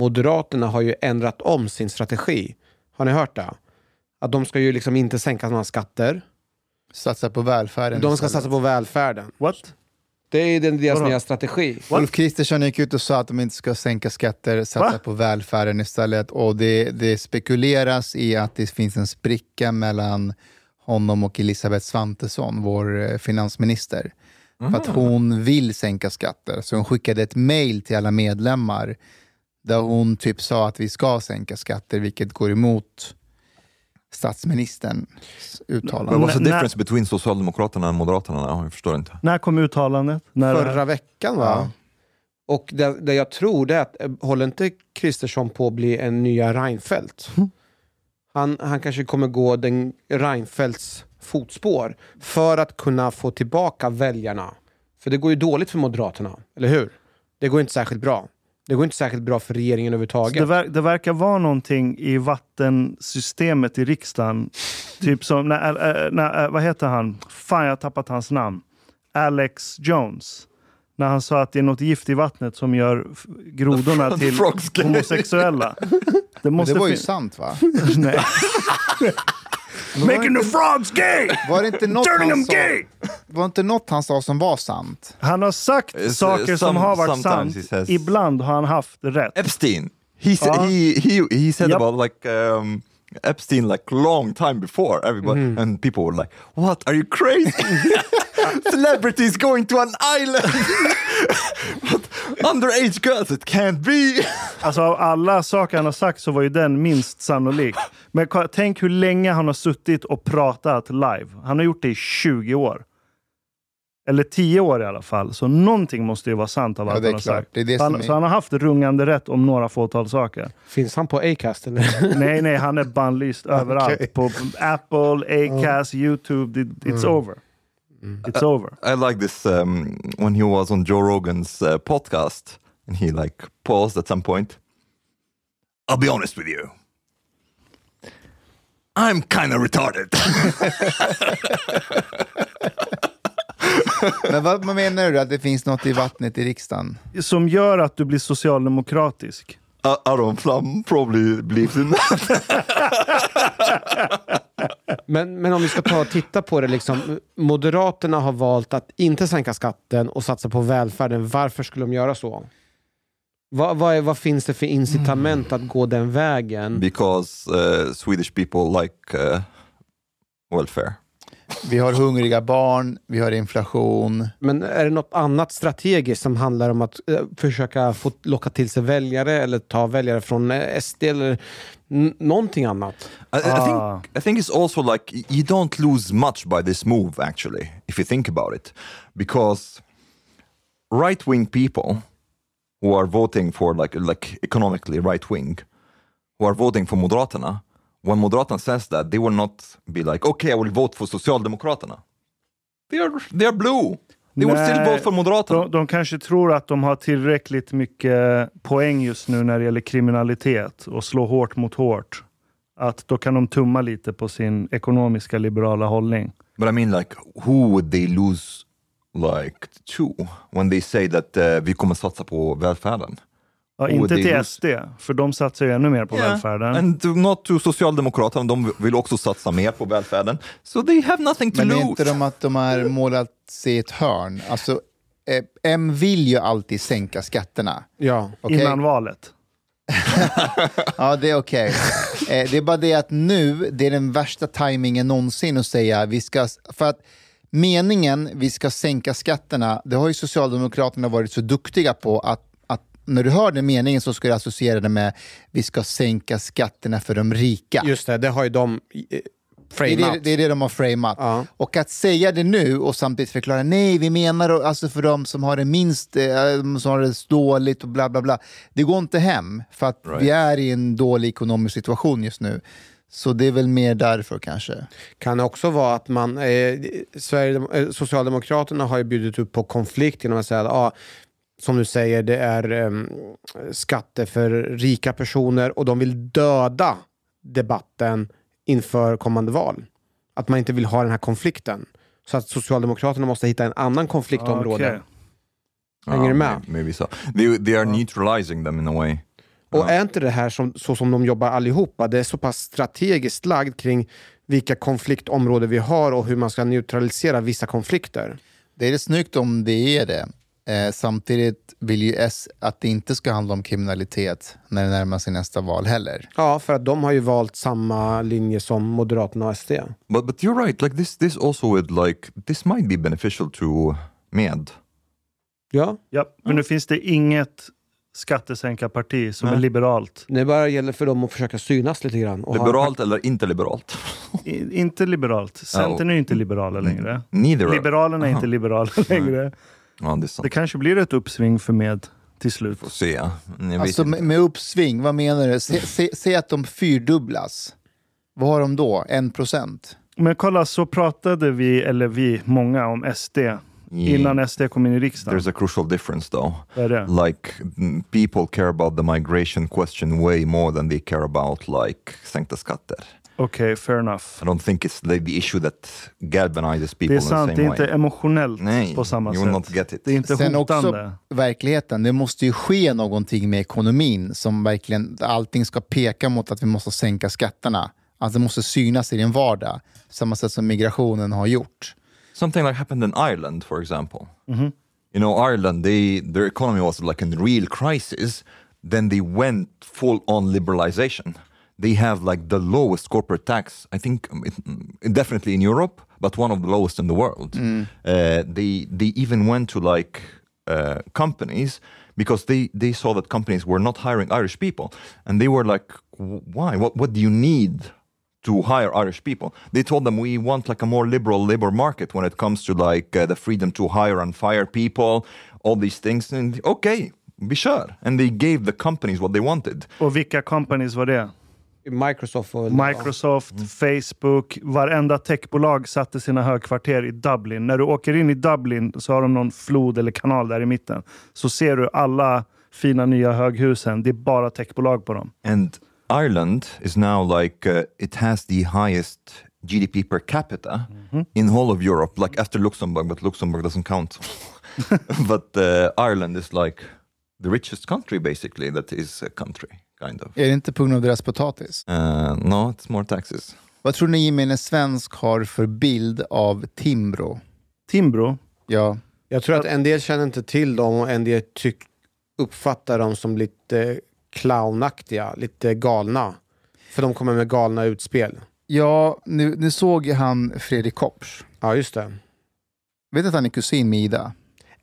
Moderaterna har ju ändrat om sin strategi. Har ni hört det? Att de ska ju liksom inte sänka några skatter. Satsa på välfärden De ska istället. satsa på välfärden. What? Det är den- deras Vadå? nya strategi. Ulf Kristersson gick ut och sa att de inte ska sänka skatter, satsa Va? på välfärden istället. Och det, det spekuleras i att det finns en spricka mellan honom och Elisabeth Svantesson, vår eh, finansminister. För att hon vill sänka skatter. Så hon skickade ett mejl till alla medlemmar där hon typ sa att vi ska sänka skatter, vilket går emot statsministerns uttalande. But what's the difference between Socialdemokraterna och Moderaterna? Jag förstår inte. När kom uttalandet? När Förra veckan va? Och det, det jag tror det är att, eh, håller inte Kristersson på att bli en nya Reinfeldt? Han, han kanske kommer gå den Reinfeldts fotspår för att kunna få tillbaka väljarna. För det går ju dåligt för Moderaterna, eller hur? Det går inte särskilt bra. Det går inte särskilt bra för regeringen överhuvudtaget. det, ver det verkar vara någonting i vattensystemet i riksdagen. typ som, när, äh, när, äh, vad heter han? Fan, jag har tappat hans namn. Alex Jones. När han sa att det är något gift i vattnet som gör grodorna till homosexuella. Det, Men måste det var ju sant va? Nej. Making the frogs gay! Var det inte något Turning han them sa, gay! var inte något han sa som var sant? Han har sagt uh, saker som some- har varit sometimes sant. he says- Ibland har han haft rätt. Epstein. He said, Uh, he, he, he said Yep. about like um, Epstein like long time before everybody and people were like, "What? Are you crazy? Celebrities going to an island? But underage girls? It can't be." Alltså av alla saker han har sagt så var ju den minst sannolik. Men tänk hur länge han har suttit och pratat live. Han har gjort det i 20 år. Eller 10 år i alla fall. Så någonting måste ju vara sant av Ja, allt är han har klart. sagt. Det är det han, är- så han har haft rungande rätt om några fåtal saker. Finns han på Acast eller? nej, nej, han är bannlyst överallt. På Apple, Acast, YouTube. It, it's over. It's over. I like this um, when he was on Joe Rogan's uh, podcast and he like paused at some point. I'll be honest with you. I'm kind of retarded. Men vad, menar du? Att det finns något i vattnet i riksdagen? Som gör att du blir socialdemokratisk. A- Aron Flam probably believes in that. Men, men om vi ska ta och titta på det, liksom, Moderaterna har valt att inte sänka skatten och satsa på välfärden. Varför skulle de göra så? Vad, vad, är, vad finns det för incitament att gå den vägen? because uh, Swedish people like uh, welfare. Vi har hungriga barn, vi har inflation. Men är det något annat strategiskt som handlar om att eh, försöka få locka till sig väljare eller ta väljare från eh, SD eller n- någonting annat? I, I Ah. think I think it's also like y- you don't lose much by this move actually, if you think about it, because right wing people who are voting for like like economically right wing, who are voting for Moderaterna, when Moderaterna says that, they will not be like, okay, I will vote for Socialdemokraterna. They are they are blue. They would still Nej, vote for Moderaterna. De, de kanske tror att de har tillräckligt mycket poäng just nu när det gäller kriminalitet och slå hårt mot hårt. Att då kan de tumma lite på sin ekonomiska liberala hållning. But I mean like, who would they lose like to when they say that uh, vi kommer satsa på välfärden? Ja, inte det är till SD, för de satsar ju ännu mer på välfärden. And not to Socialdemokraterna, de vill också satsa mer på välfärden. So they have nothing to Men det är lose. inte de att de är målat sig i ett hörn. Alltså, eh, M vill ju alltid sänka skatterna. Ja. okej? Innan valet. Ja, det är okej. Eh, det är bara det att nu, det är den värsta tajmingen någonsin att säga vi ska... För att meningen, vi ska sänka skatterna, det har ju Socialdemokraterna varit så duktiga på att när du hör den meningen så ska du associera det med vi ska sänka skatterna för de rika. Just det, det har ju de eh, Det är framat. det, det är det de har framat. Ja. Och att säga det nu och samtidigt förklara nej, vi menar alltså för de som har det minst, eh, som har det dåligt och bla bla bla. Det går inte hem för att Right. vi är i en dålig ekonomisk situation just nu. Så det är väl mer därför kanske. Kan också vara att man, eh, Sverige, eh, Socialdemokraterna har ju bjudit upp på konflikt genom att säga att ah, som du säger, det är eh, skatter för rika personer och de vill döda debatten inför kommande val. Att man inte vill ha den här konflikten. Så att Socialdemokraterna måste hitta en annan konfliktområde. Okej. Hänger du med? Maybe, so. They, they are neutralizing them in a way. Och är inte det här som, så som de jobbar allihopa, det är så pass strategiskt lagd kring vilka konfliktområden vi har och hur man ska neutralisera vissa konflikter. Det är snyggt om det är det. Eh, samtidigt vill ju S att det inte ska handla om kriminalitet när det närmar sig nästa val heller. Ja, för att de har ju valt samma linje som Moderaterna och SD. But but you're right. Like this this also would like this might be beneficial to Med. Ja, Ja, men nu finns det inget skattesänkarparti som Nej. är liberalt. det bara gäller för dem att försöka synas lite grann. och ha- Liberalt eller inte liberalt? I, inte liberalt. Centern är ju inte liberala längre. Neither. are- Liberalerna är inte liberala längre. Ja, det är sant. Det kanske blir ett uppsving för med till slut. Får se. Alltså med, med uppsving, vad menar du? Se, se, se att de fyrdubblas. Vad har de då? En procent? Men kolla, så pratade vi, eller vi, många om SD innan SD kom in i riksdagen. There's a crucial difference though. Vad är det? Like mm, people care about the migration question way more than they care about like sänkta skatter. Okej, fair enough. I don't think it's the, the issue that galvanizes people Det är in the sant, same det är way. inte emotionellt Nej, på samma sätt. not get it. Det är inte Sen hotande. också verkligheten, det måste ju ske någonting med ekonomin som verkligen, allting ska peka mot att vi måste sänka skatterna. Alltså det måste synas i din vardag, samma sätt som migrationen har gjort. Something like happened in Ireland, for example. You know, Ireland, they their economy was like in real crisis. Then they went full on liberalization. They have like the lowest corporate tax, I think, um, it, mm, definitely in Europe, but one of the lowest in the world. Uh, they they even went to like uh, companies because they they saw that companies were not hiring Irish people, and they were like, why? What what do you need to hire Irish people. They told them we want like a more liberal labor market when it comes to like uh, the freedom to hire and fire people, all these things. And okay, be sure. And they gave the companies what they wanted. Och vilka companies var det? Microsoft och... Microsoft, Facebook, varenda techbolag satte sina högkvarter i Dublin. När du åker in i Dublin så har de någon flod eller kanal där i mitten. Så ser du alla fina nya höghusen. Det är bara techbolag på dem. And Ireland is now like uh, it has the highest GDP per capita in whole of Europe, like after Luxembourg, but Luxembourg doesn't count. but uh, Ireland is like the richest country, basically. That is a country, kind of. Är det inte på grund av deras potatis? Uh, no, it's more taxes. Vad tror ni gemene svensk har för bild av Timbro? Timbro, Ja, Jag tror att en del känner inte till dem och en del tyck, uppfattar dem som lite clownaktiga, lite galna. För de kommer med galna utspel. ja nu, nu såg han Fredrik Kopsch. Ja, just det. Vet att han är kusin med Ida?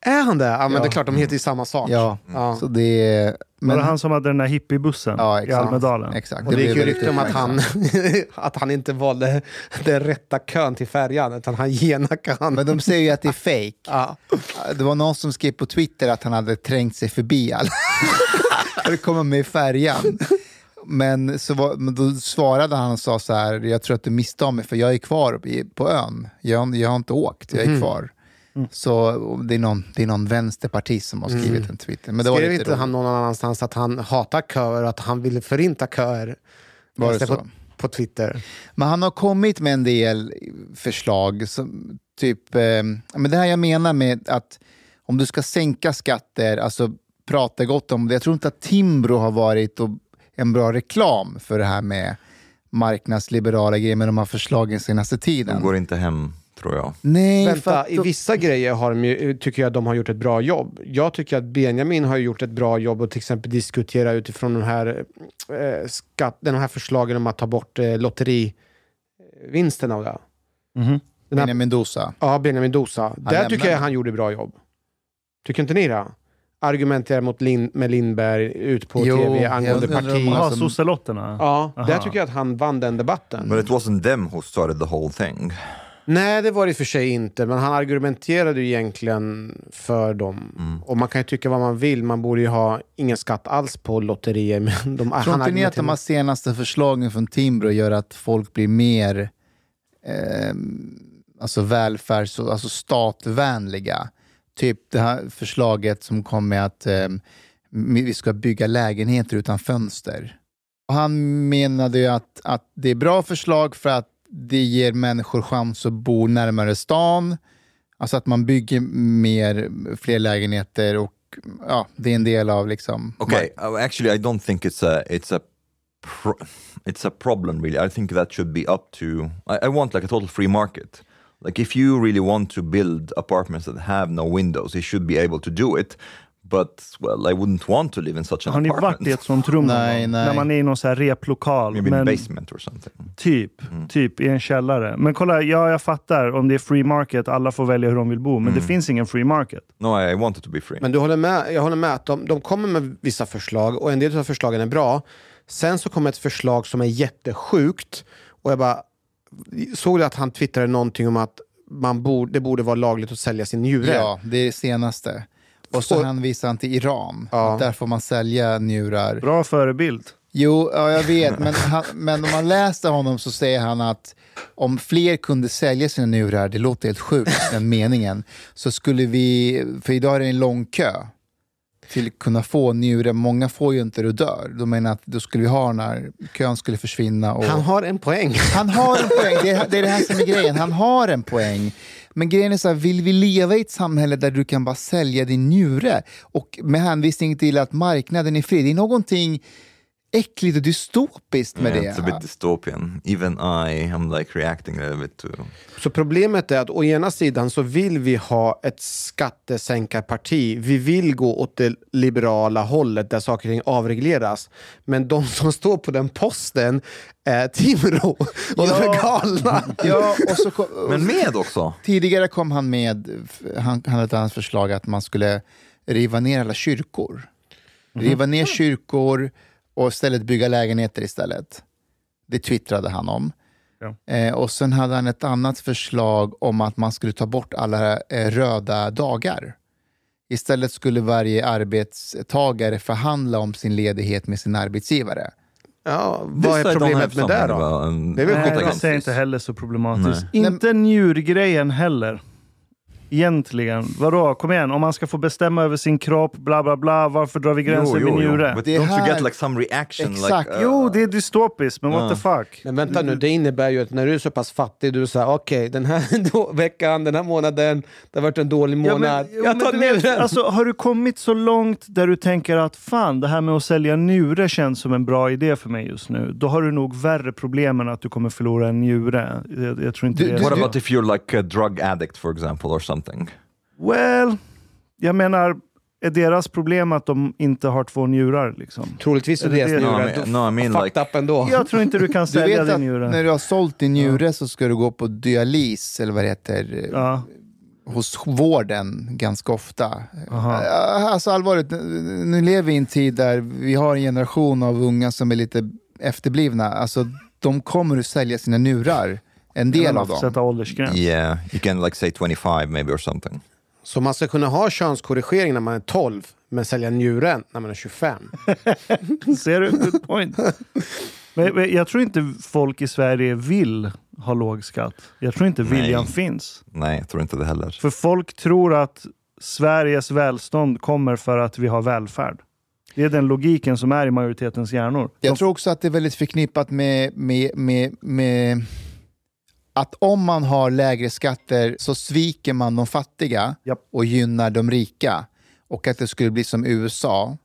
Är han det? Ja, men Ja. det är klart, de heter ju samma sak. Ja, Ja. så det är... var det han som hade den där hippiebussen Ja, i. Almedalen? Exakt. Och det gick ju blev rykte om att han, att han inte valde den rätta kön till färjan, utan han genackade han. Men de säger ju att det är fake. Ja. Det var någon som skrev på Twitter att han hade trängt sig förbi alla. För att komma med i färjan. Men, så var, men då svarade han och sa så här, jag tror att du misstar mig för jag är kvar på ön. Jag, jag har inte åkt, jag är kvar. Så det är, någon, det är någon vänsterpartist som har skrivit en Twitter. Men det Skrev inte roligt. han någon annanstans att han hatar köer och att han ville förinta köer? Var det så? På, på Twitter. Men han har kommit med en del förslag. Som, typ, eh, men det här jag menar med att om du ska sänka skatter, alltså prata gott om det. Jag tror inte att Timbro har varit en bra reklam för det här med marknadsliberala grejer med de här förslagen senaste De tiden. går inte hem, tror jag. Nej, för Vänta, att i vissa grejer har de tycker jag de har gjort ett bra jobb. Jag tycker att Benjamin har gjort ett bra jobb och till exempel diskutera utifrån de här, eh, skatt, de här förslagen om att ta bort eh, lotterivinsterna. Och det. Mhm. Den här, Benjamin Mendoza. ja, Benjamin Dosa. Där lämnar tycker jag han gjorde bra jobb. Tycker inte ni det? Argumentera mot Lin, med Lindberg ut på Jo, tv angående undrar om parti. han- Jaha, Alltså- sosselotterna? Ja, där Aha. tycker jag att han vann den debatten. But it wasn't them who started the whole thing. Nej, det var det i och för sig inte, men han argumenterade ju egentligen för dem. Mm. Och man kan ju tycka vad man vill, man borde ju ha ingen skatt alls på lotterier. Men de, Tror han inte ni att de här senaste förslagen från Timbro gör att folk blir mer eh, alltså välfärds och alltså statvänliga? Typ det här förslaget som kom med att eh, vi ska bygga lägenheter utan fönster. Och han menade ju att, att det är bra förslag för att det ger människor chans att bo närmare stan. Alltså att man bygger mer, fler lägenheter och ja, det är en del av liksom... Okay, uh, actually, I don't think it's a it's a it's a problem really. I think that should be up to. I, I want like a total free market. Like if you really want to build apartments that have no windows, you should be able to do it. But well, I wouldn't want to live in such an Har ni apartment. varit i ett sånt rum Nej, nej. När man är i någon så här replokal. Maybe men in basement or something. Typ, typ i en källare. Men kolla, ja jag fattar om det är free market, alla får välja hur de vill bo. Men det finns ingen free market. No, I, I want it to be free. Men du håller med, jag håller med att de, de kommer med vissa förslag och en del av förslagen är bra. Sen så kommer ett förslag som är jättesjukt och jag bara såg du att han twittrade någonting om att man borde, det borde vara lagligt att sälja sin njure. Ja, det är det senaste. Och så Och- hänvisar han till Iran. Ja. Att där får man sälja njurar. Bra förebild. Jo, ja, jag vet. Men, han, men om man läser honom så säger han att om fler kunde sälja sina njurar, det låter helt sjukt, den meningen, så skulle vi, för idag är det en lång kö till att kunna få njurar. Många får ju inte det och dör. De menar att då skulle vi ha den här kön skulle försvinna. Och... Han har en poäng. Han har en poäng, det är, det är det här som är grejen. Han har en poäng. Men grejen är så här, vill vi leva i ett samhälle där du kan bara sälja din njure? Och med hänvisning till att marknaden är fri, det är någonting äckligt och dystopiskt med yeah, det. It's a bit dystopian. Even I am like reacting a little bit to. Så problemet är att å ena sidan så vill vi ha ett skattesänkarparti. Vi vill gå åt det liberala hållet där saker och ting avregleras. Men de som står på den posten är Timrå och de är galna. Ja, och så kom, Men med också. tidigare kom han med, han, han hade ett annat förslag att man skulle riva ner alla kyrkor. Riva ner kyrkor och istället bygga lägenheter istället. Det twittrade han om. Ja. Eh, och sen hade han ett annat förslag om att man skulle ta bort alla eh, röda dagar. Istället skulle varje arbetstagare förhandla om sin ledighet med sin arbetsgivare. Ja, vad är problemet med det då? and Det är väl Nej, det ser jag inte heller så problematiskt. Nej. Inte njurgrejen heller. Egentligen. Vadå, kom igen. Om man ska få bestämma över sin kropp, bla bla bla. Varför drar vi gränsen vid njure? But Det don't här- you get like some reaction? Exakt. Like, uh, Jo, det är dystopiskt, men what Ja. the fuck? Men vänta nu, det innebär ju att när du är så pass fattig, du säger okej, den här då, veckan, den här månaden, det har varit en dålig Ja, månad. men, jo, jag men tar njuren! alltså, Har du kommit så långt där du tänker att fan, det här med att sälja njure känns som en bra idé för mig just nu. Då har du nog värre problem än att du kommer förlora en njure. Jag, jag tror inte Du- det. du- What about if you're like a drug addict, for example, or something? Well, jag menar, är deras problem att de inte har två njurar? Liksom? Troligtvis är deras det- No, njurar mean, no, I mean fucked like up ändå. Jag tror inte du kan Du sälja vet att din njure. när du har sålt din njure så ska du gå på dialys, eller vad det heter, Ja. hos vården ganska ofta. Aha. Ja, Alltså allvarligt, nu- nu lever vi i en tid där vi har en generation av unga som är lite efterblivna. Alltså, de kommer att sälja sina njurar, en del av dem. sätta åldersgräns. yeah, you can like say 25 maybe or something. Så man ska kunna ha könskorrigering när man är 12, men sälja njuren när man är 25. Ser du? Good point. Men, men jag tror inte folk i Sverige vill ha låg skatt. Jag tror inte viljan Nej. finns. Nej, jag tror inte det heller. För folk tror att Sveriges välstånd kommer för att vi har välfärd. Det är den logiken som är i majoritetens hjärnor. Jag tror också att det är väldigt förknippat med, med, med, med att om man har lägre skatter så sviker man de fattiga Japp. och gynnar de rika. Och att det skulle bli som USA.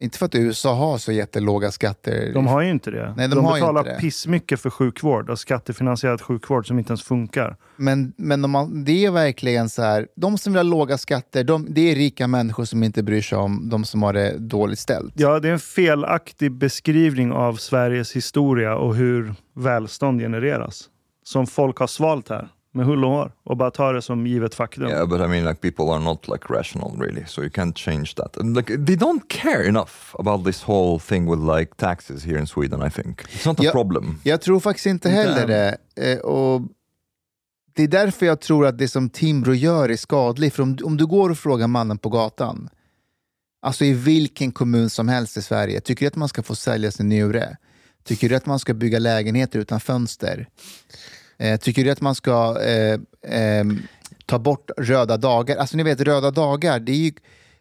Inte för att USA har så jättelåga skatter. De har ju inte det. Nej, de har ju betalar det. pissmycket för sjukvård och skattefinansierad sjukvård som inte ens funkar. Men, men om man, det är verkligen så här, de som vill ha låga skatter, de, det är rika människor som inte bryr sig om de som har det dåligt ställt. Ja, det är en felaktig beskrivning av Sveriges historia och hur välstånd genereras. Som folk har svalt här med hull och hår och bara tar det som givet faktum. Yeah, but I mean, like people are not like rational really, so you can't change that. And like they don't care enough about this whole thing with like taxes here in Sweden. I think it's not a Ja. problem. Jag tror faktiskt inte heller det. Eh, och det är därför jag tror att det som Timbro gör är skadligt. För om, om du går och frågar mannen på gatan, alltså i vilken kommun som helst i Sverige, tycker du att man ska få sälja sin njure? Tycker du att man ska bygga lägenheter utan fönster? Eh, tycker du att man ska eh, ehm, ta bort röda dagar? Alltså ni vet, röda dagar, det är ju,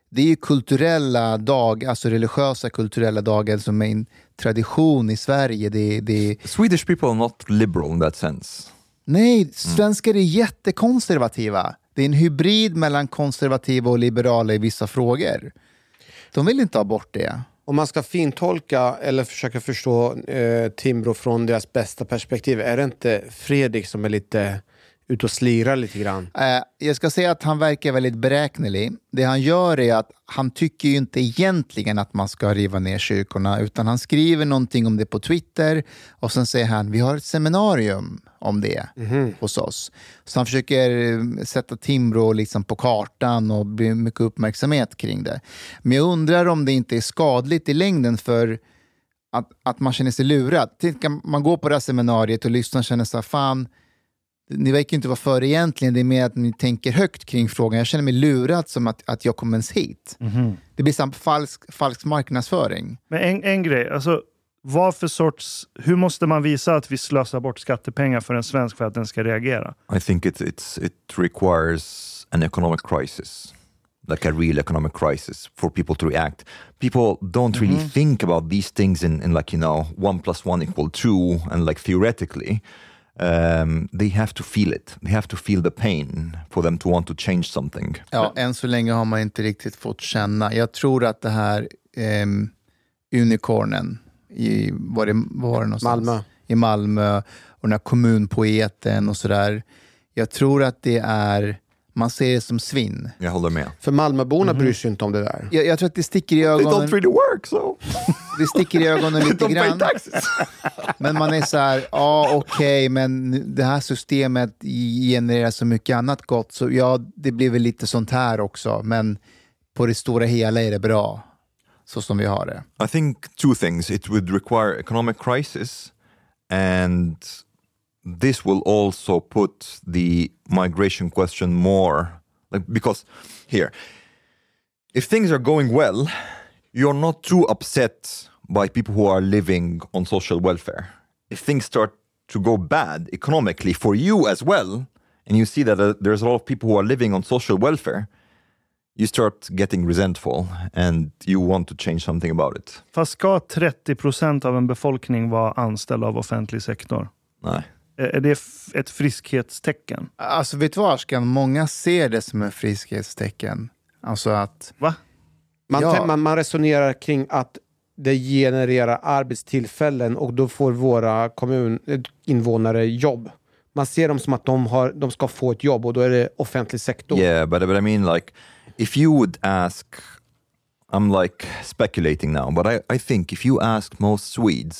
det är ju kulturella dagar, alltså religiösa kulturella dagar som är en tradition i Sverige. Det, det, Swedish people are not liberal in that sense. Nej, svenskar är jättekonservativa. Det är en hybrid mellan konservativa och liberala i vissa frågor. De vill inte ha bort det. Om man ska fintolka eller försöka förstå eh, Timbro från deras bästa perspektiv, är det inte Fredrik som är lite ute och slirar lite grann? Eh, jag ska säga att han verkar väldigt beräknelig. Det han gör är att han tycker ju inte egentligen att man ska riva ner kyrkorna, utan han skriver någonting om det på Twitter och sen säger han vi har ett seminarium om det hos oss. Så han försöker eh, sätta Timbro liksom på kartan och bli mycket uppmärksamhet kring det. Men jag undrar om det inte är skadligt i längden för att, att man känner sig lurad. Man går på det här seminariet och lyssnar och känner så här, fan, ni verkar inte vara för egentligen, det är mer att ni tänker högt kring frågan. Jag känner mig lurad som att, att jag kommer ens hit. Det blir samt falsk, falsk marknadsföring. Men en, en grej, alltså, vad för sorts, hur måste man visa att vi slösar bort skattepengar för en svensk för att den ska reagera? I think it it's it requires an economic crisis, like a real economic crisis, for people to react. People don't really think about these things in, in like you know one plus one equal two, and like theoretically, um, they have to feel it. They have to feel the pain for them to want to change something. Ja, än så länge har man inte riktigt fått känna. Jag tror att det här ehm, unicornen, i, var, det, var var det någonstans? Malmö. I Malmö, och den här kommunpoeten och sådär. Jag tror att det är, man ser det som svinn. Jag håller med. För Malmöborna bryr sig inte om det där. Jag, jag tror att det sticker i They ögonen, don't really work, so det sticker i ögonen they lite don't pay grann. taxes. Men man är så här, ja okej, men nu- det här systemet genererar så mycket annat gott, så ja, det blir väl lite sånt här också, men på det stora hela är det bra, så som vi har det. I think two things. It would require economic crisis, and this will also put the migration question more like because here, if things are going well, you're not too upset by people who are living on social welfare. If things start to go bad economically for you as well, and you see that uh, there's a lot of people who are living on social welfare, you start getting resentful and you want to change something about it. Fast ska 30 procent av en befolkning vara anställd av offentlig sektor? Nej. Är är det ett friskhetstecken? Alltså vet du vad Ashkan, många ser det som ett friskhetstecken. Alltså att, Va? Man, Ja. man, man resonerar kring att det genererar arbetstillfällen och då får våra kommuninvånare jobb. Man ser dem som att de, har, de ska få ett jobb och då är det offentlig sektor. Yeah, but but I mean, like, if you would ask, I'm like speculating now, but I, I think if you ask most Swedes,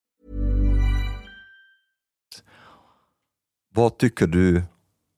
Vad tycker du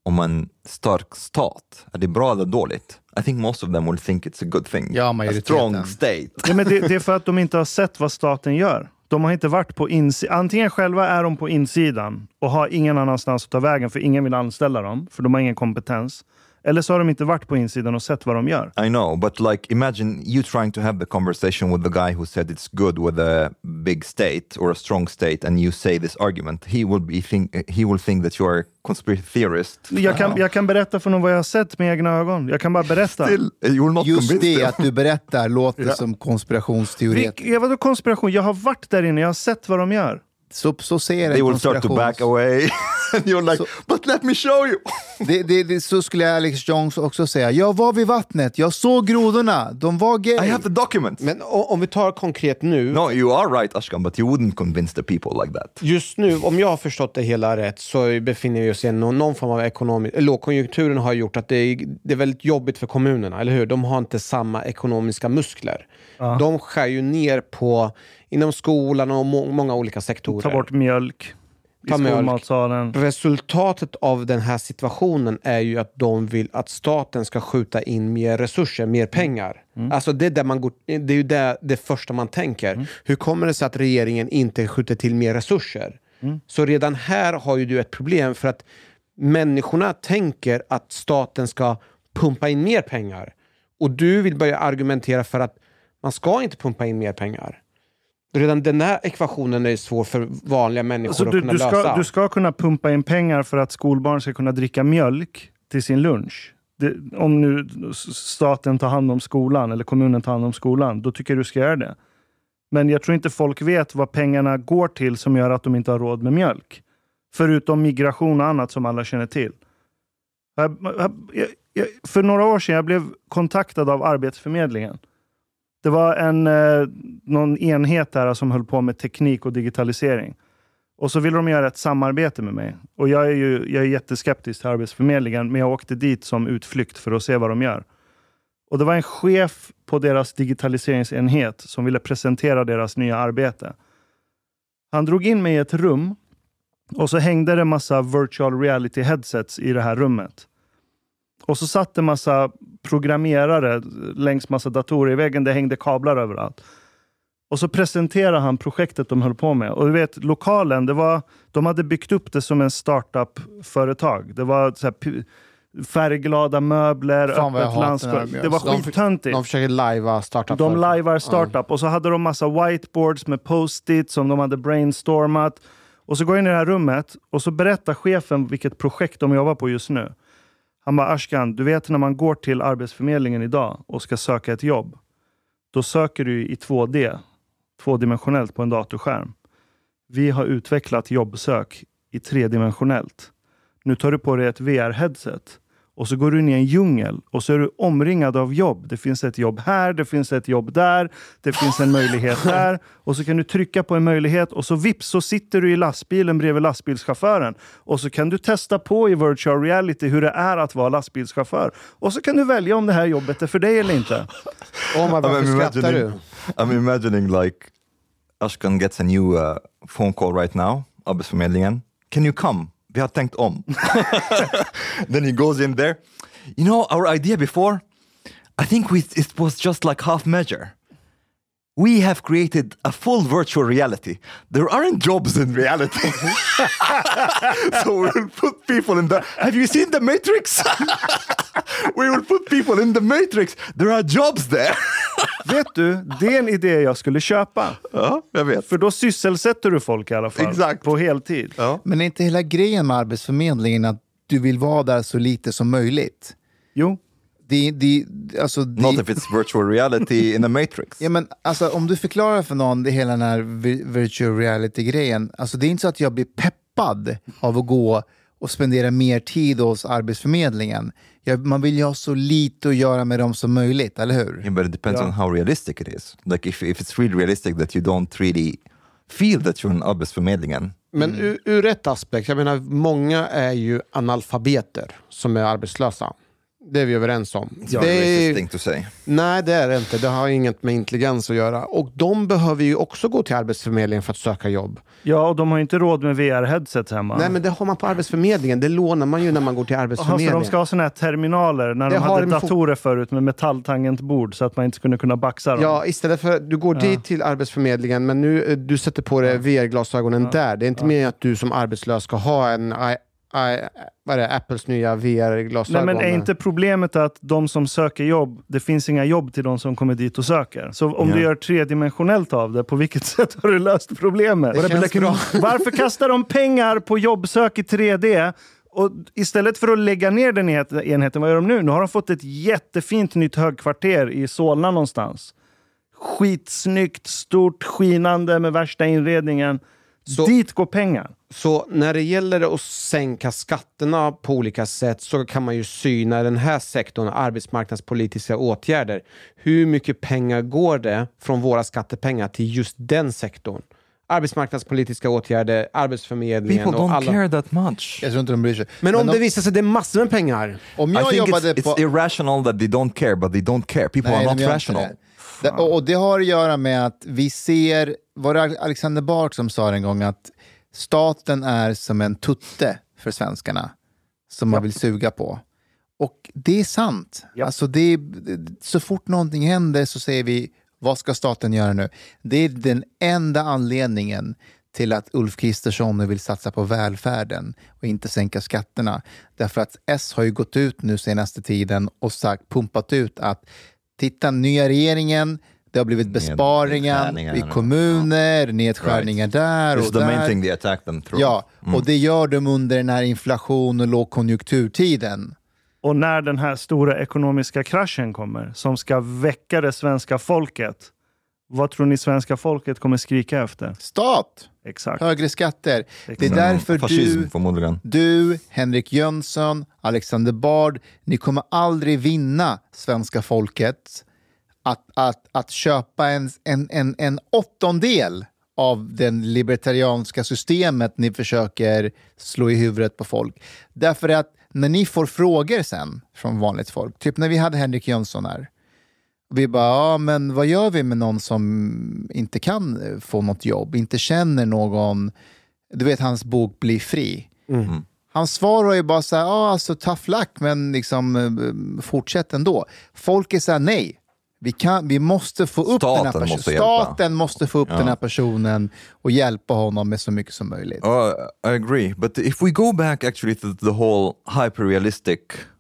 om en stark stat? Är det bra eller dåligt? I think most of them will think it's a good thing. Ja, a strong state. Ja, men det, det är för att de inte har sett vad staten gör. De har inte varit på insidan. Antingen själva är de på insidan och har ingen annanstans att ta vägen för ingen vill anställa dem, för de har ingen kompetens. Eller så har de inte varit på insidan och sett vad de gör. I know, but like imagine you trying to have the conversation with the guy who said it's good with a big state or a strong state, and you say this argument. He will be think he will think that you are a conspiracy theorist. Jag kan, jag kan berätta för honom vad jag har sett med egna ögon. Jag kan bara berätta. Still, you will not Just convince det them. att du berättar låter som Rick, konspirationsteoretik. vadå konspiration? Jag har varit där inne, jag har sett vad de gör. Så, så ser en They will start to back away, and you're like, but let me show you. Det, det, det, så skulle Alex Jones också säga. Jag var vid vattnet, jag såg grodorna, de var gay. I have the documents. Men o- om vi tar konkret nu. No, you are right, Ashkan, but you wouldn't convince the people like that. Just nu, om jag har förstått det hela rätt, så befinner vi oss i någon, någon form av ekonomisk... Lågkonjunkturen har gjort att det är, det är väldigt jobbigt för kommunerna, eller hur? De har inte samma ekonomiska muskler. De skär ju ner på, inom skolan och må, många olika sektorer. Ta bort mjölk i skolmatsalen. Resultatet av den här situationen är ju att de vill att staten ska skjuta in mer resurser, mer pengar. Alltså det är, där man går, det är ju det, det första man tänker. Hur kommer det sig att regeringen inte skjuter till mer resurser? Så redan här har ju du ett problem för att människorna tänker att staten ska pumpa in mer pengar. Och du vill börja argumentera för att man ska inte pumpa in mer pengar. Redan den här ekvationen är svår för vanliga människor Alltså, att du, kunna du, lösa. ska, du ska kunna pumpa in pengar för att skolbarn ska kunna dricka mjölk till sin lunch. Det, om nu staten tar hand om skolan eller kommunen tar hand om skolan, då tycker jag du ska göra det. Men jag tror inte folk vet vad pengarna går till som gör att de inte har råd med mjölk. Förutom migration och annat som alla känner till. Jag, jag, jag, för några år sedan jag blev kontaktad av Arbetsförmedlingen. Det var en, eh, någon enhet där som höll på med teknik och digitalisering. Och så ville de göra ett samarbete med mig. Och jag är ju jag är jätteskeptisk till Arbetsförmedlingen, men jag åkte dit som utflykt för att se vad de gör. Och det var en chef på deras digitaliseringsenhet som ville presentera deras nya arbete. Han drog in mig i ett rum och så hängde det massa virtual reality headsets i det här rummet. Och så satt det massa programmerare längs massa datorer i väggen. Det hängde kablar överallt. Och så presenterade han projektet de höll på med. Och du vet, lokalen, det var, de hade byggt upp det som en startup-företag. Det var så här, färgglada möbler, Fan öppet landskap. Det var skittöntigt. De försöker lajva startup De lajvar startup och så hade de massa whiteboards med post-it som de hade brainstormat. Och så går jag in i det här rummet och så berättar chefen vilket projekt de jobbar på just nu. Han bara, Ashkan, du vet när man går till Arbetsförmedlingen idag och ska söka ett jobb. Då söker du i 2D, tvådimensionellt på en datorskärm. Vi har utvecklat jobbsök i tredimensionellt. Nu tar du på dig ett VR-headset och så går du in i en djungel och så är du omringad av jobb. Det finns ett jobb här, det finns ett jobb där, det finns en möjlighet där. Och så kan du trycka på en möjlighet och så vips så sitter du i lastbilen bredvid lastbilschauffören. Och så kan du testa på i virtual reality hur det är att vara lastbilschaufför. Och så kan du välja om det här jobbet är för dig eller inte. Oh my, varför I'm skrattar du? imagining, I'm imagining like Ashkan gets a new uh, phone call right now, Arbetsförmedlingen. Can you come? Vi har tänkt om. then he goes in there. You know, our idea before, I think we, it was just like half measure. We have created a full virtual reality. There aren't jobs in reality. so we will put people in the. Have you seen the Matrix? we will put people in the Matrix. There are jobs there. Vet du, det är en idé jag skulle köpa. ja, jag vet. För då sysselsätter du folk i alla fall. Exakt. På heltid. Ja. Men är inte hela grejen med Arbetsförmedlingen att du vill vara där så lite som möjligt. Jo, Det, det, alltså, det, Not if it's virtual reality in a matrix. Ja, men, alltså, om du förklarar för någon det hela den här vi- virtual reality-grejen. Alltså, det är inte så att jag blir peppad av att gå och spendera mer tid hos Arbetsförmedlingen. Jag, man vill ju ha så lite att göra med dem som möjligt, eller hur? Yeah, but it depends Yeah. on how realistic it is. Like if, if it's really realistic that you don't really feel that you're an arbetsförmedlingen. Men ur, ur ett aspekt, jag menar många är ju analfabeter som är arbetslösa. Det är vi överens om. It's a det är, thing to say. nej, det är det inte. Det har inget med intelligens att göra. Och de behöver ju också gå till Arbetsförmedlingen för att söka jobb. ja, och de har inte råd med VR-headset hemma. Nej, men det har man på Arbetsförmedlingen. Det lånar man ju när man går till Jaha, så Arbetsförmedlingen. de ska ha såna här terminaler när Det de har hade datorer förut med metalltangentbord så att man inte skulle kunna baxa dem. Ja, istället för du går dit till Arbetsförmedlingen, men nu eh, du sätter på dig VR-glasögonen där. Det är inte mer att du som arbetslös ska ha en vad är det, Apples nya Nej, VR-glasögon. men är inte problemet att de som söker jobb, det finns inga jobb till de som kommer dit och söker? Så om Ja. du gör tredimensionellt av det, på vilket sätt har du löst problemet? Det känns bra. Varför kastar de pengar på jobbsök i 3D? Och istället för att lägga ner den enhet- enheten, vad gör de nu? Nu har de fått ett jättefint nytt högkvarter i Solna någonstans. Skitsnyggt, stort, skinande med värsta inredningen. Så- Dit går pengar. Så när det gäller att sänka skatterna på olika sätt så kan man ju syna den här sektorn, arbetsmarknadspolitiska åtgärder. Hur mycket pengar går det från våra skattepengar till just den sektorn? Arbetsmarknadspolitiska åtgärder, Arbetsförmedlingen People och don't alla. care that much. Jag tror inte de bryr sig. Men om de, det visar sig att det är massor med pengar. om I jag think jobbade it's, it's på... irrational that they don't care, but they don't care. People Nej, are not rational. det. Och, och det har att göra med att vi ser, var det Alexander Bard som sa en gång att staten är som en tutte för svenskarna som man vill suga på. Och det är sant. Ja. Alltså det så fort någonting händer så säger vi, vad ska staten göra nu? Det är den enda anledningen till att Ulf Kristersson nu vill satsa på välfärden och inte sänka skatterna. Därför att S har ju gått ut nu senaste tiden och sagt, pumpat ut att titta, nya regeringen, det har blivit besparingar i kommuner, nedskärningar där It's och the där. main thing they attack them through. Ja, och det gör de under den här inflation och lågkonjunkturtiden. Och när den här stora ekonomiska kraschen kommer, som ska väcka det svenska folket, vad tror ni svenska folket kommer skrika efter? Stat, Exakt. högre skatter. Det är Exakt. därför Fascism du, förmodligen. du, Henrik Jönsson, Alexander Bard, ni kommer aldrig vinna svenska folket att, att, att köpa en, en, en, en åttondel av den libertarianska systemet ni försöker slå i huvudet på folk. Därför att när ni får frågor sen från vanligt folk, typ när vi hade Henrik Jönsson här, vi bara, ja men vad gör vi med någon som inte kan eh, få något jobb, inte känner någon, du vet hans bok Bli fri. Hans svar var ju bara så här, ja alltså tough luck men liksom eh, fortsätt ändå. Folk är så här, nej. Vi, kan, vi måste få upp den här Staten personen. måste. Staten måste få upp den här personen och hjälpa honom med så mycket som möjligt. Uh, I agree, but if we go back actually to the whole hyper-realistic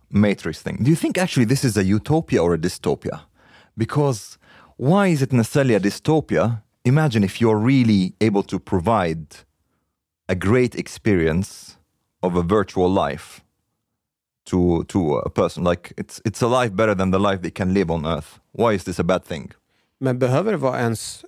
matrix thing, do you think actually this is a utopia or a dystopia? Because why is it necessarily a dystopia? Imagine if you're really able to provide a great experience of a virtual life to to a person. Like it's it's a life better than the life they can live on Earth. Why is this a bad thing? Men behöver det vara ens...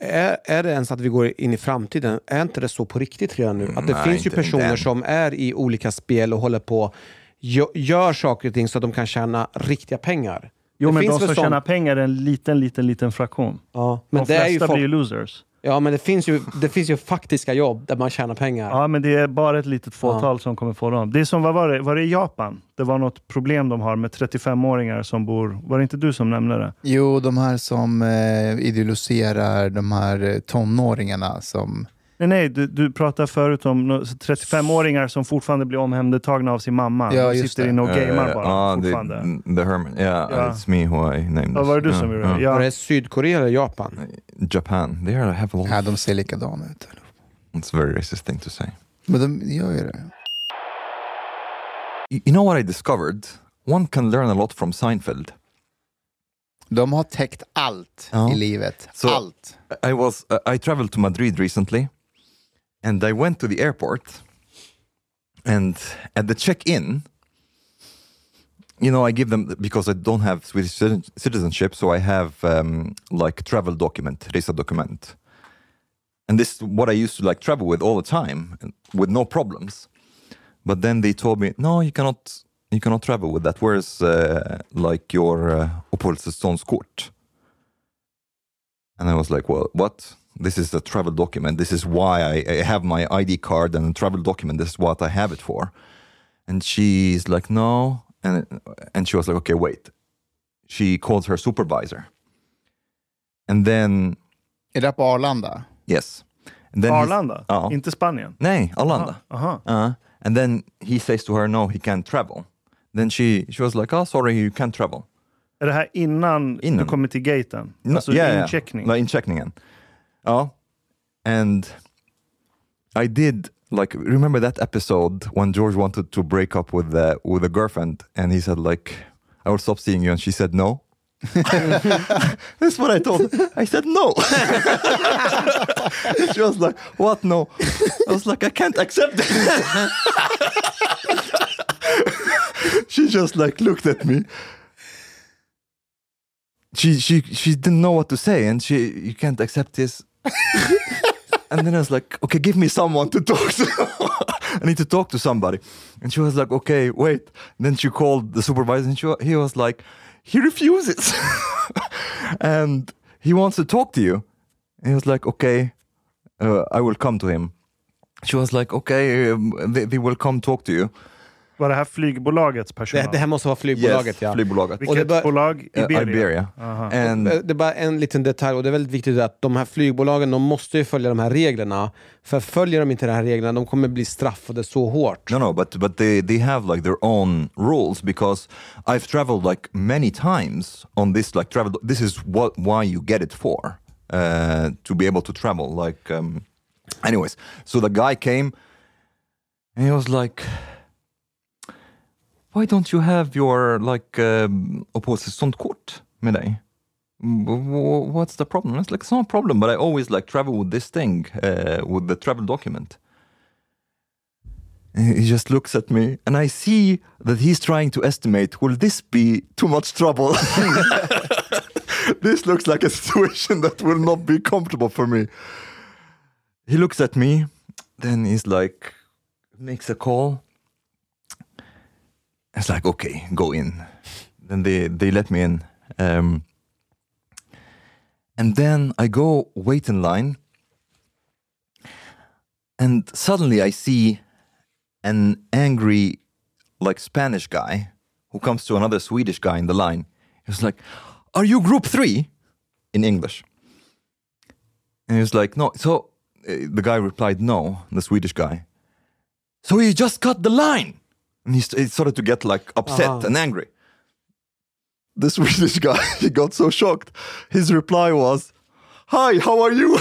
Är, är det ens att vi går in i framtiden? Är inte det så på riktigt redan nu? Att det Nej, finns ju personer som är i olika spel och håller på gö- gör saker och ting så att de kan tjäna riktiga pengar. Jo, Det men finns de som tjänar pengar är en liten, liten, liten fraktion. Ja, De men det är ju flesta folk... blir ju losers. Ja, men det finns, ju, det finns ju faktiska jobb där man tjänar pengar. Ja, men det är bara ett litet fåtal som kommer få dem. Det är som, vad var det? Var det i Japan? Det var något problem de har med 35-åringar som bor... Var det inte du som nämnde det? Jo, de här som eh, idealiserar de här eh, tonåringarna som... Nej, nej, du, du pratade förut om nå- 35-åringar som fortfarande blir omhändertagna av sin mamma. Ja, de sitter det. inne och gamear Uh, bara the, fortfarande. the hermit. Yeah, Ja. it's me who I named Ja, var det du som gjorde det? Var Ja. det Sydkorea eller Japan? Japan. They are, have a lot. Ja, de ser likadana ut. It's a very racist thing to say. Men de gör ju det. You know what I discovered? One can learn a lot from Seinfeld. De har täckt allt Ja. i livet. Så- allt. I was uh, I traveled to Madrid recently, and I went to the airport, and at the check-in, you know, I give them because I don't have Swedish citizenship, so I have um, like travel document, resa document, and this is what I used to like travel with all the time with no problems. But then they told me, no, you cannot, you cannot travel with that. Where's uh, like your uh, uppehållstillståndskort? And I was like, well, what? This is a travel document. This is why I, I have my ID card and a travel document. This is what I have it for. And she's like, no. And, and she was like, okay, wait. She called her supervisor. And then, Är det på Arlanda? yes. And then he's- Arlanda? Ja. Inte Spanien? Nej, Arlanda. Aha. Uh, and then he says to her, no, he can't travel. Then she, she was like, oh, sorry, you can't travel. Är det här innan, Innan. du kommer till gaten? No, alltså yeah, yeah. incheckning? Like incheckningen. Ja. And I did like remember that episode when George wanted to break up with the with a girlfriend and he said like I will stop seeing you and she said no. That's what I told her. I said no. she was like, what no? I was like, I can't accept it. she just like looked at me she she she didn't know what to say and she you can't accept this and then i was like okay give me someone to talk to. I need to talk to somebody. And she was like okay wait. Then she called the supervisor and she, he was like he refuses. And he wants to talk to you. And he was like okay uh, i will come to him. She was like okay um, they, they will come talk to you Var det här flygbolagets personal? Det, det här måste vara flygbolaget yes ja. flygbolaget Vilket det bara- bolag? Uh, Iberia? Iberia. Aha. and Det är bara en liten detalj och det är väldigt viktigt att de här flygbolagen de måste ju följa de här reglerna. För följer de inte de här reglerna de kommer bli straffade så hårt. No, no, but but they they have like their own rules because I've traveled like many times on this like travel. This is what why you get it for uh, to be able to travel. Like, um, anyways, so the guy came and he was like, "Why don't you have your like um, uppehållstillståndskort med dig?" "W- w- What's the problem? It's like it's not a problem, but I always like travel with this thing, uh, with the travel document. He just looks at me, and I see that he's trying to estimate will this be too much trouble? this looks like a situation that will not be comfortable for me. He looks at me, then he's like, makes a call. It's like, okay, go in. Then they, they let me in. Um, and then I go wait in line. And suddenly I see an angry, like Spanish guy who comes to another Swedish guy in the line. He was like, Are you group three? In English. And he was like, No. So uh, the guy replied, No, the Swedish guy. So he just cut the line. And he, st- he started to get like upset Uh-huh. and angry. The Swedish guy, he got so shocked. His reply was, Hi, how are you?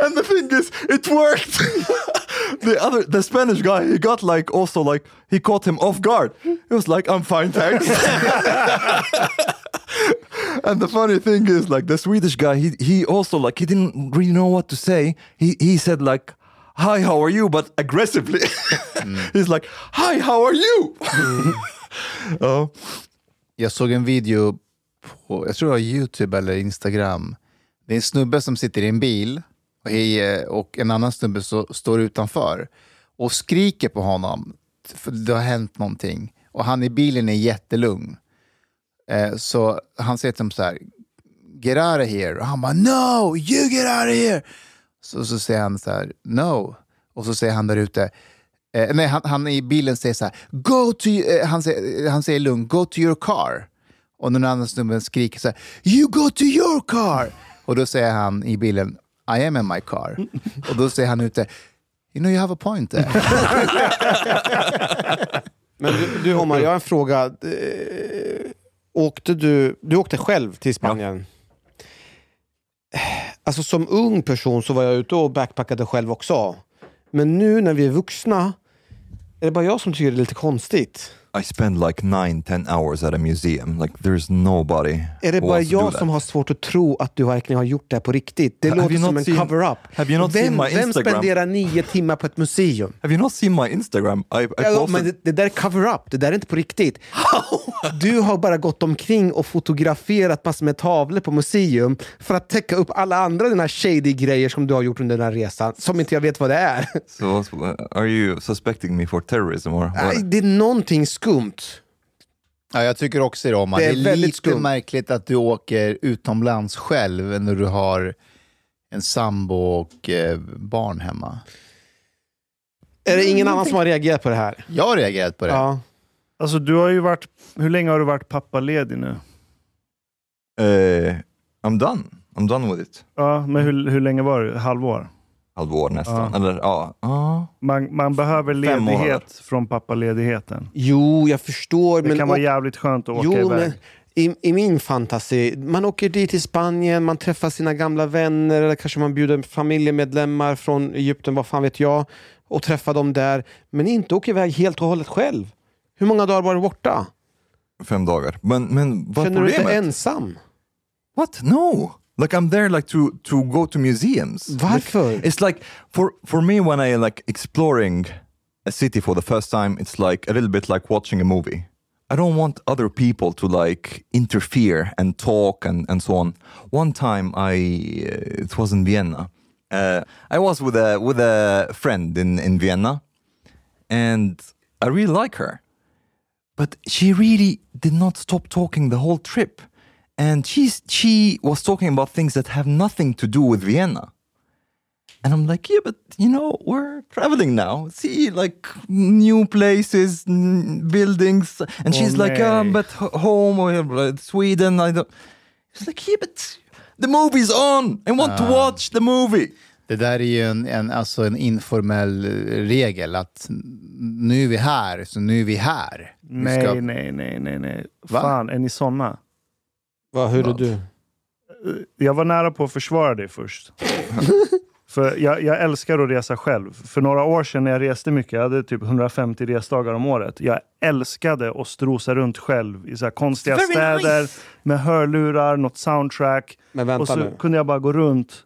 and the thing is, it worked. the other, the Spanish guy, he got like also like he caught him off guard. He was like, "I'm fine, thanks." and the funny thing is, like the Swedish guy, he he also like he didn't really know what to say. He he said like, "Hi, how are you?" but aggressively. He's like, "Hi, how are you?" oh, Jag såg en video på, jag tror det var Youtube eller Instagram. Det är en snubbe som sitter i en bil och, är, och en annan snubbe så, står utanför och skriker på honom. För det har hänt någonting. Och han i bilen är jättelugn. Eh, så han säger till honom så här, get out of here. Och han bara, no, you get out of here. Så, så säger han så här, no. Och så säger han där ute, eh, nej, han, han i bilen säger så här, go to, eh, han, säger, han säger lugnt, go to your car. Och den andra snubben skriker så här, you go to your car. Och då säger han i bilen, I am in my car. Och då säger han ute, you know you have a point there. Men du, du Omar, jag har en fråga. Eh, åkte du, du åkte själv till Spanien? Alltså som ung person så var jag ute och backpackade själv också. Men nu när vi är vuxna, är det bara jag som tycker det är lite konstigt? I spend like nine, ten hours at a museum. Like there's nobody. Är det bara jag som har svårt att tro att du verkligen har gjort det här på riktigt? Det låter som en cover-up. have you not Vem, seen my vem spenderar nio timmar på ett museum? Have you not seen my Instagram? I, I Ja, men det, det där är cover-up, det där är inte på riktigt. Du har bara gått omkring och fotograferat massor med tavlor på museum för att täcka upp alla andra dina shady grejer som du har gjort under den här resan, som inte jag vet vad det är. So are you suspecting me for terrorism or what? Det är någonting skumt. Ja, jag tycker också det, Omar. Det Det är är, väldigt lite skumt. märkligt att du åker utomlands själv när du har en sambo och eh, barn hemma. Är det ingen annan som har reagerat på det här? Jag har reagerat på det. Ja. Alltså du har ju varit, hur länge har du varit pappaledig nu? Uh, I'm done. I'm done with it. Ja, men hur, hur länge var det? Halvår? Halvår nästan. Ja. Eller ja. ja. Man, man behöver ledighet från pappaledigheten. Jo, jag förstår. Det men kan vara och- jävligt skönt att åka Jo, iväg. men i, i min fantasi, man åker dit till Spanien, man träffar sina gamla vänner, eller kanske man bjuder familjemedlemmar från Egypten, vad fan vet jag, och träffar dem där. Men inte åker iväg helt och hållet själv. Hur många dagar var du borta? Fem dagar. Men, men vad är Känner du dig problemet? ensam? What? No. Like I'm there like to to go to museums. Varför? Like, it's like for for me when I like exploring a city for the first time, it's like a little bit like watching a movie. I don't want other people to like interfere and talk and, and so on. One time I uh, it was in Vienna. Uh, I was with a with a friend in in Vienna, and I really like her but she really did not stop talking the whole trip and she's she was talking about things that have nothing to do with vienna and i'm like yeah but you know we're traveling now see like new places n- buildings and she's like um, but home or uh, sweden i don't it's like yeah but the movie's on i want to watch the movie Det där är ju en, en, alltså en informell eh, regel att nu är vi här, så nu är vi här. Nej, ska- nej, nej, nej, nej. Va? Fan, är ni såna? Vad, hur är du? Jag var nära på att försvara dig först. För jag, jag älskar att resa själv. För några år sedan när jag reste mycket, jag hade typ 150 resdagar om året. Jag älskade att strosa runt själv i så här konstiga Very städer nice. med hörlurar, något soundtrack. Men och vänta så nu. kunde jag bara gå runt.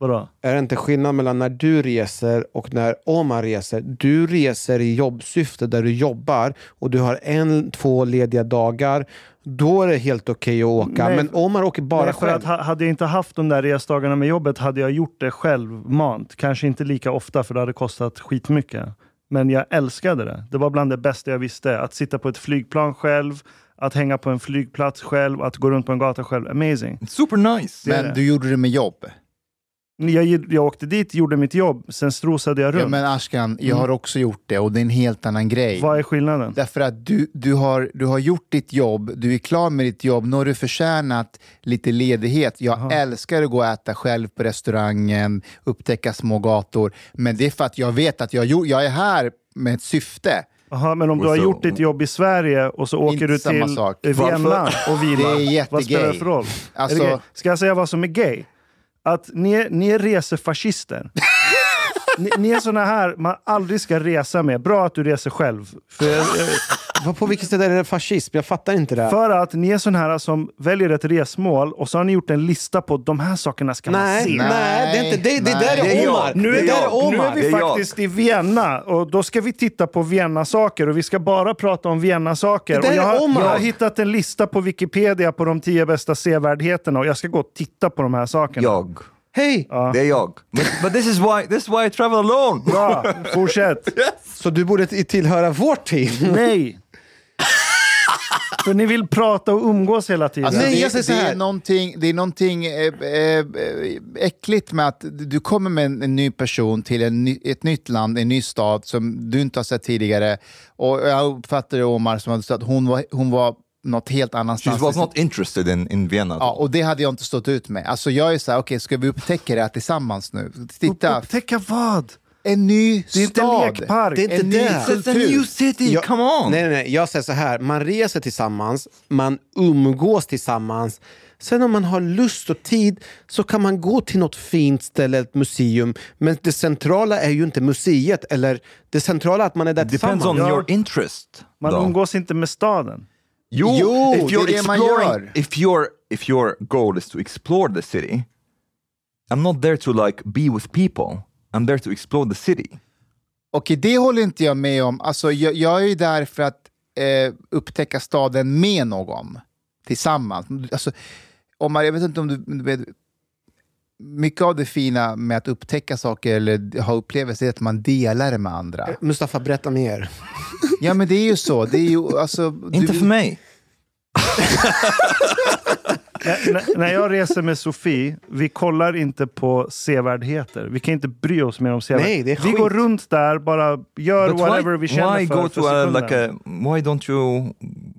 Vadå? Är det inte skillnad mellan när du reser och när Omar reser? Du reser i jobbsyfte där du jobbar och du har en, två lediga dagar. Då är det helt okej att åka. Nej, men Omar åker bara Nej, för själv. att ha- hade jag inte haft de där resdagarna med jobbet hade jag gjort det självmant. Kanske inte lika ofta för det hade kostat skitmycket. Men jag älskade det. Det var bland det bästa jag visste. Att sitta på ett flygplan själv, att hänga på en flygplats själv, att gå runt på en gata själv. Amazing. super nice Men du gjorde det med jobb. Jag, jag åkte dit, gjorde mitt jobb, sen strosade jag runt. Ja, men Ashkan, jag har också gjort det och det är en helt annan grej. Vad är skillnaden? Därför att du, du, har, du har gjort ditt jobb, du är klar med ditt jobb, nu har du förtjänat lite ledighet. Jag älskar att gå och äta själv på restaurangen, upptäcka små gator. Men det är för att jag vet att jag, jag är här med ett syfte. Aha, men om du har så- gjort ditt jobb i Sverige och så åker du samma till sak. Vienna och vilar. Det är Vad spelar det för roll? Alltså- Är det? Ska jag säga vad som är gay? Att ni är, ni är resefascister ni, ni är såna här man aldrig ska resa med. Bra att du reser själv. För, eh, Vad- På vilket sätt är det fascism? Jag fattar inte det. för att ni är såna här som väljer ett resmål och så har ni gjort en lista på de här sakerna ska man Nej, se. nej, det är inte det. Det Nej, där är jag. Omar. Nu det är, där jag. är nu är vi Det är jag. faktiskt i Vienna och då ska vi titta på Vienna-saker och vi ska bara prata om Vienna-saker. Jag, är har, Omar. jag har hittat en lista på Wikipedia på de tio bästa sevärdheterna och jag ska gå och titta på de här sakerna. jag Hej! det är jag but, but this is why this is why i travel alone Bra, fortsätt. Så du borde tillhöra vårt team? Nej! För ni vill prata och umgås hela tiden. Alltså Nej, det, jag säger så det, är någonting, det är någonting eh, äckligt med att du kommer med en, en ny person till en ny, ett nytt land, en ny stad som du inte har sett tidigare. Och jag uppfattar det Omar som att hon var, hon var något helt she annanstans. was not interested in, in Vienna Ja, och det hade jag inte stått ut med. Alltså jag är så här, okej, ska vi upptäcka det här tillsammans nu? Titta, Upptäcka vad? en ny Det är inte stad. en lekpark. Det är inte en ny det. It's a new city, Jag- come on! Nej, nej, nej. Jag säger så här. Man reser tillsammans, man umgås tillsammans. Sen om man har lust och tid så kan man gå till något fint ställe, ett museum. Men det centrala är ju inte museet, eller det centrala är att man är där It depends on tillsammans. your interest. Man though. umgås inte med staden. Jo, Jo, if det är you're det man gör. if your if your goal is to explore the city, I'm not there to like be with people. I'm there to explore the city. Okej, det håller inte jag med om. Alltså, jag, jag är ju där för att eh, upptäcka staden med någon. Tillsammans. Alltså, om man, jag vet inte om du, du vet, mycket av det fina med att upptäcka saker eller ha upplevelser är att man delar det med andra. Mustafa, berätta mer. Ja, men det är ju så. Det är ju, alltså, Inte för mig. När- när- jag reser med Sofie, vi kollar inte på sevärdheter. Vi kan inte bry oss mer om sevärdheter. Vi går runt där, bara gör But whatever why, vi känner why för. go för to a, sekunden. like a? Why don't you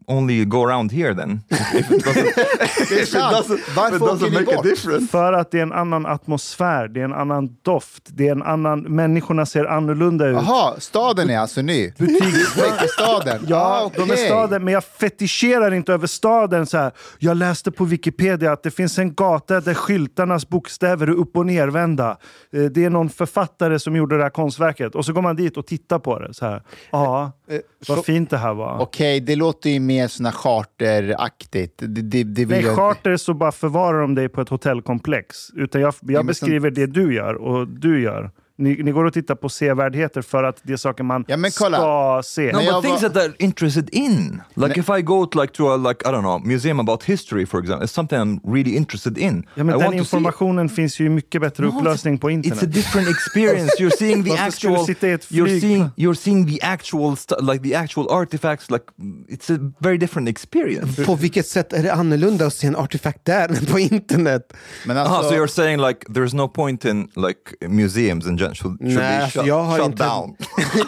only go around here then? If it doesn't, är sant. Varför åker ni bort? difference. För att det är en annan atmosfär, det är en annan doft, det är en annan... Människorna ser annorlunda ut. Jaha, staden är alltså ny? Butiksstaden? Ja, de är staden, men jag fetischerar inte över staden. Så här. Jag läste på Wikipedia att det finns en gata där skyltarnas bokstäver är upp och nervända. Eh, Det är någon författare som gjorde det här konstverket. Och så går man dit och tittar på det. Så här. Ja, vad så- fint det här var. Okej, det låter ju mer såna charteraktigt. Det, det, det Nej, jag... charter så bara förvarar de dig på ett hotellkomplex. Utan jag, jag beskriver det du gör och du gör. Ni, ni går och tittar på sevärdheter för att det är saker man Ja, men kolla. ska se. No, but things var- that they're interested in. Like if I go to like to a like I don't know museum about history, for example, it's something I'm really interested in. Ja, men I den want to see. informationen finns ju mycket bättre No, upplösning på It's internet. a different experience. You're seeing the actual. You're seeing. You're seeing the actual like the actual artifacts. Like it's a very different experience. På vilket sätt är det annorlunda att se en artefakt där än på internet? Men Aha, alltså, so you're saying like there's no point in like museums in general should, should Nej, alltså, shut, jag har inte- down.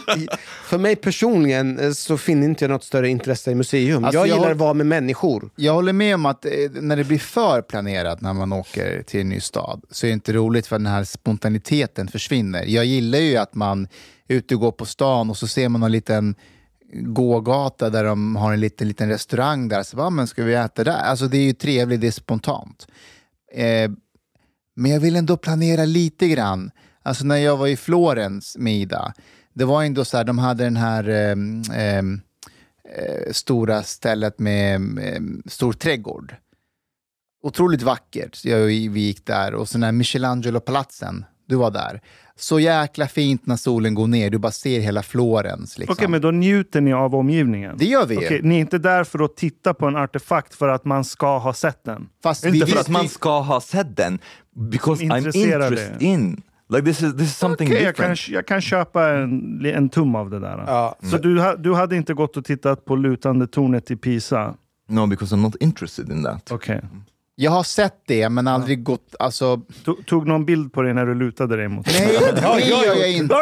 För mig personligen eh, så finner inte jag något större intresse i museum. Alltså, jag jag gillar att vara med människor. jag håller med om att eh, när det blir för planerat när man åker till en ny stad så är det inte roligt för den här spontaniteten försvinner. Jag gillar ju att man är ute och går på stan och så ser man någon liten gågata där de har en liten, liten restaurang där. Så bara, "Ah, men ska vi äta där? Alltså det är ju trevligt, det är spontant. Eh, men jag vill ändå planera lite grann. Alltså när jag var i Florens med Ida, det var ändå så här, de hade den här ehm, eh, stora stället med ehm, stor trädgård. Otroligt vackert. Jag, vi gick där och så den här Michelangelo-palatsen, du var där. Så jäkla fint när solen går ner, du bara ser hela Florens. Liksom. Okej, men då njuter ni av omgivningen? Det gör vi ju. Okej, ni är inte där för att titta på en artefakt för att man ska ha sett den? Fast vi Inte för visste att man ju- ska ha sett den, because I'm Intresserade. interested in. Like this is this is something Okej, jag, kan, different. jag kan köpa en, en tum av det där. Ja. Så du, ha- du hade inte gått och tittat på lutande tornet i Pisa? No, because I'm not interested in that. Okej. Jag har sett det, men aldrig gått... Alltså, To- Tog någon bild på dig när du lutade dig mot nej, det gör jag inte.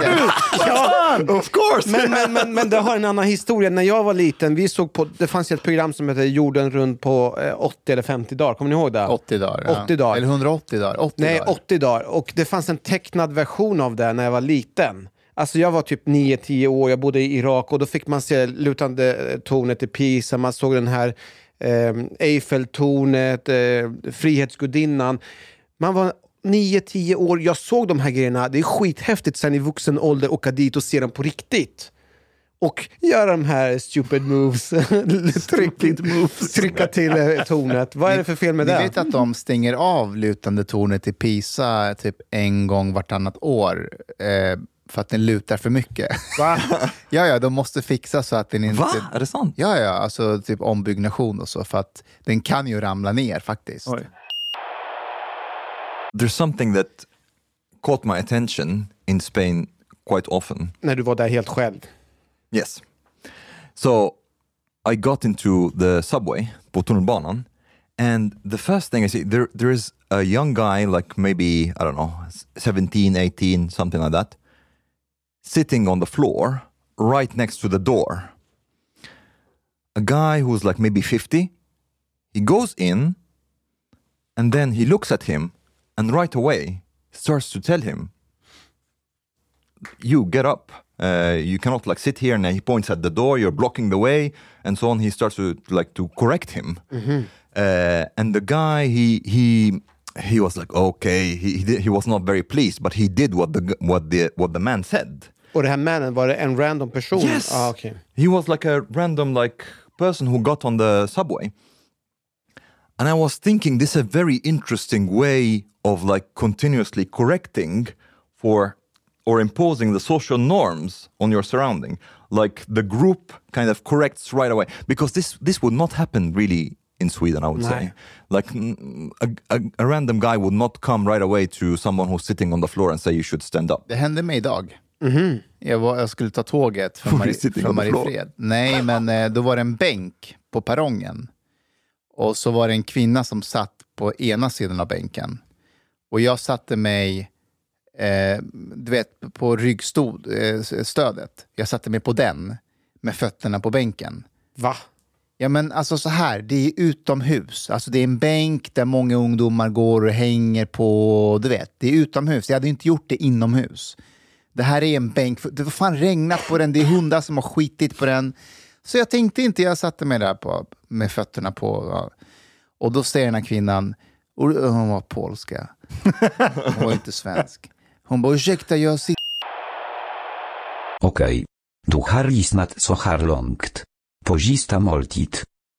Of course! Men, men, men, men det har en annan historia. När jag var liten, vi såg på, det fanns ett program som hette Jorden runt på eh, 80 eller 50 dagar. Kommer ni ihåg det? 80 dagar. 80 dagar. Eller 180 dagar. 80 Nej, dagar. 80 dagar. Och det fanns en tecknad version av det när jag var liten. Alltså jag var typ 9-10 år, jag bodde i Irak och då fick man se lutande eh, tornet i Pisa, man såg den här eh, Eiffeltornet, eh, Frihetsgudinnan. Man var 9-10 år, jag såg de här grejerna, det är skithäftigt sen i vuxen ålder åka dit och se dem på riktigt. Och göra de här stupid moves, Tryck, moves. trycka till eh, tornet. Vad är det för fel med Ni det? vet att de stänger av lutande tornet i Pisa typ en gång vartannat år eh, för att den lutar för mycket. Va? ja, ja, de måste fixa så att den inte... Va? Är det sant? Ja, ja, alltså typ ombyggnation och så, för att den kan ju ramla ner faktiskt. Oj. There's something that caught my attention in Spain quite often. När du var där helt själv. Yes. So I got into the subway på tunnelbanan and the first thing I see there there is a young guy like maybe I don't know 17 18 something like that sitting on the floor right next to the door. A guy who's like maybe 50 he goes in and then he looks at him and right away starts to tell him you get up. Uh, you cannot like sit here. And he points at the door. You're blocking the way, and so on. He starts to like to correct him. Uh, Uh, and the guy, he he he was like, okay, he he, did, he was not very pleased, but he did what the what the what the man said. Och det här mannen, var det en random person? Yes. Ah, okay. He was like a random like person who got on the subway. And I was thinking this is a very interesting way of like continuously correcting for or imposing the social norms on your surrounding. Like the group kind of corrects right away because this this would not happen really in Sweden, I would say. Nej. Like a, a, a random guy would not come right away to someone who's sitting on the floor and say you should stand up. Det hände mig idag. Jag, var, jag skulle ta tåget från, Mari, från? Mariefred. Nej, men eh, då var det en bänk på perrongen. Och så var det en kvinna som satt på ena sidan av bänken. Och jag satte mig, eh, du vet, på ryggstödet. Jag satte mig på den med fötterna på bänken. Va? Ja men alltså så här, det är utomhus. Alltså det är en bänk där många ungdomar går och hänger på, du vet, det är utomhus. Jag hade inte gjort det inomhus. Det här är en bänk, det har fan regnat på den, det är hundar som har skitit på den. Så jag tänkte inte, jag satte mig där på, med fötterna på. Och då säger den här kvinnan, och hon var polska, hon var inte svensk. Hon bara, ursäkta jag sitter Okej. Du har lyssnat så här långt. På sista måltid.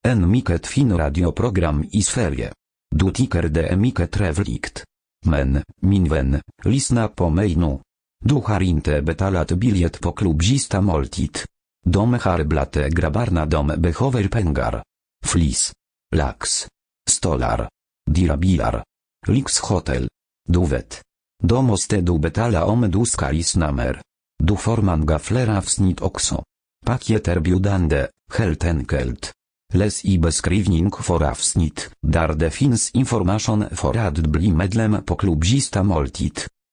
En mycket fin radioprogram i Sverige. Du tycker det är mycket trevligt. Men, min vän, lyssna på mig nu. Du har inte betalat biljett på klubb sista måltid. De har blate grabbarna de behöver pengar. Flis. Lax. Stolar. Dirabilar. Lyxhotel. Du vet. Då måste du betala om du ska lyssna mer. Du får många fler avsnitt också. Paket erbjudande, helt enkelt. Läs i beskrivning för avsnitt, där det finns information för att bli medlem på klubbista måltid.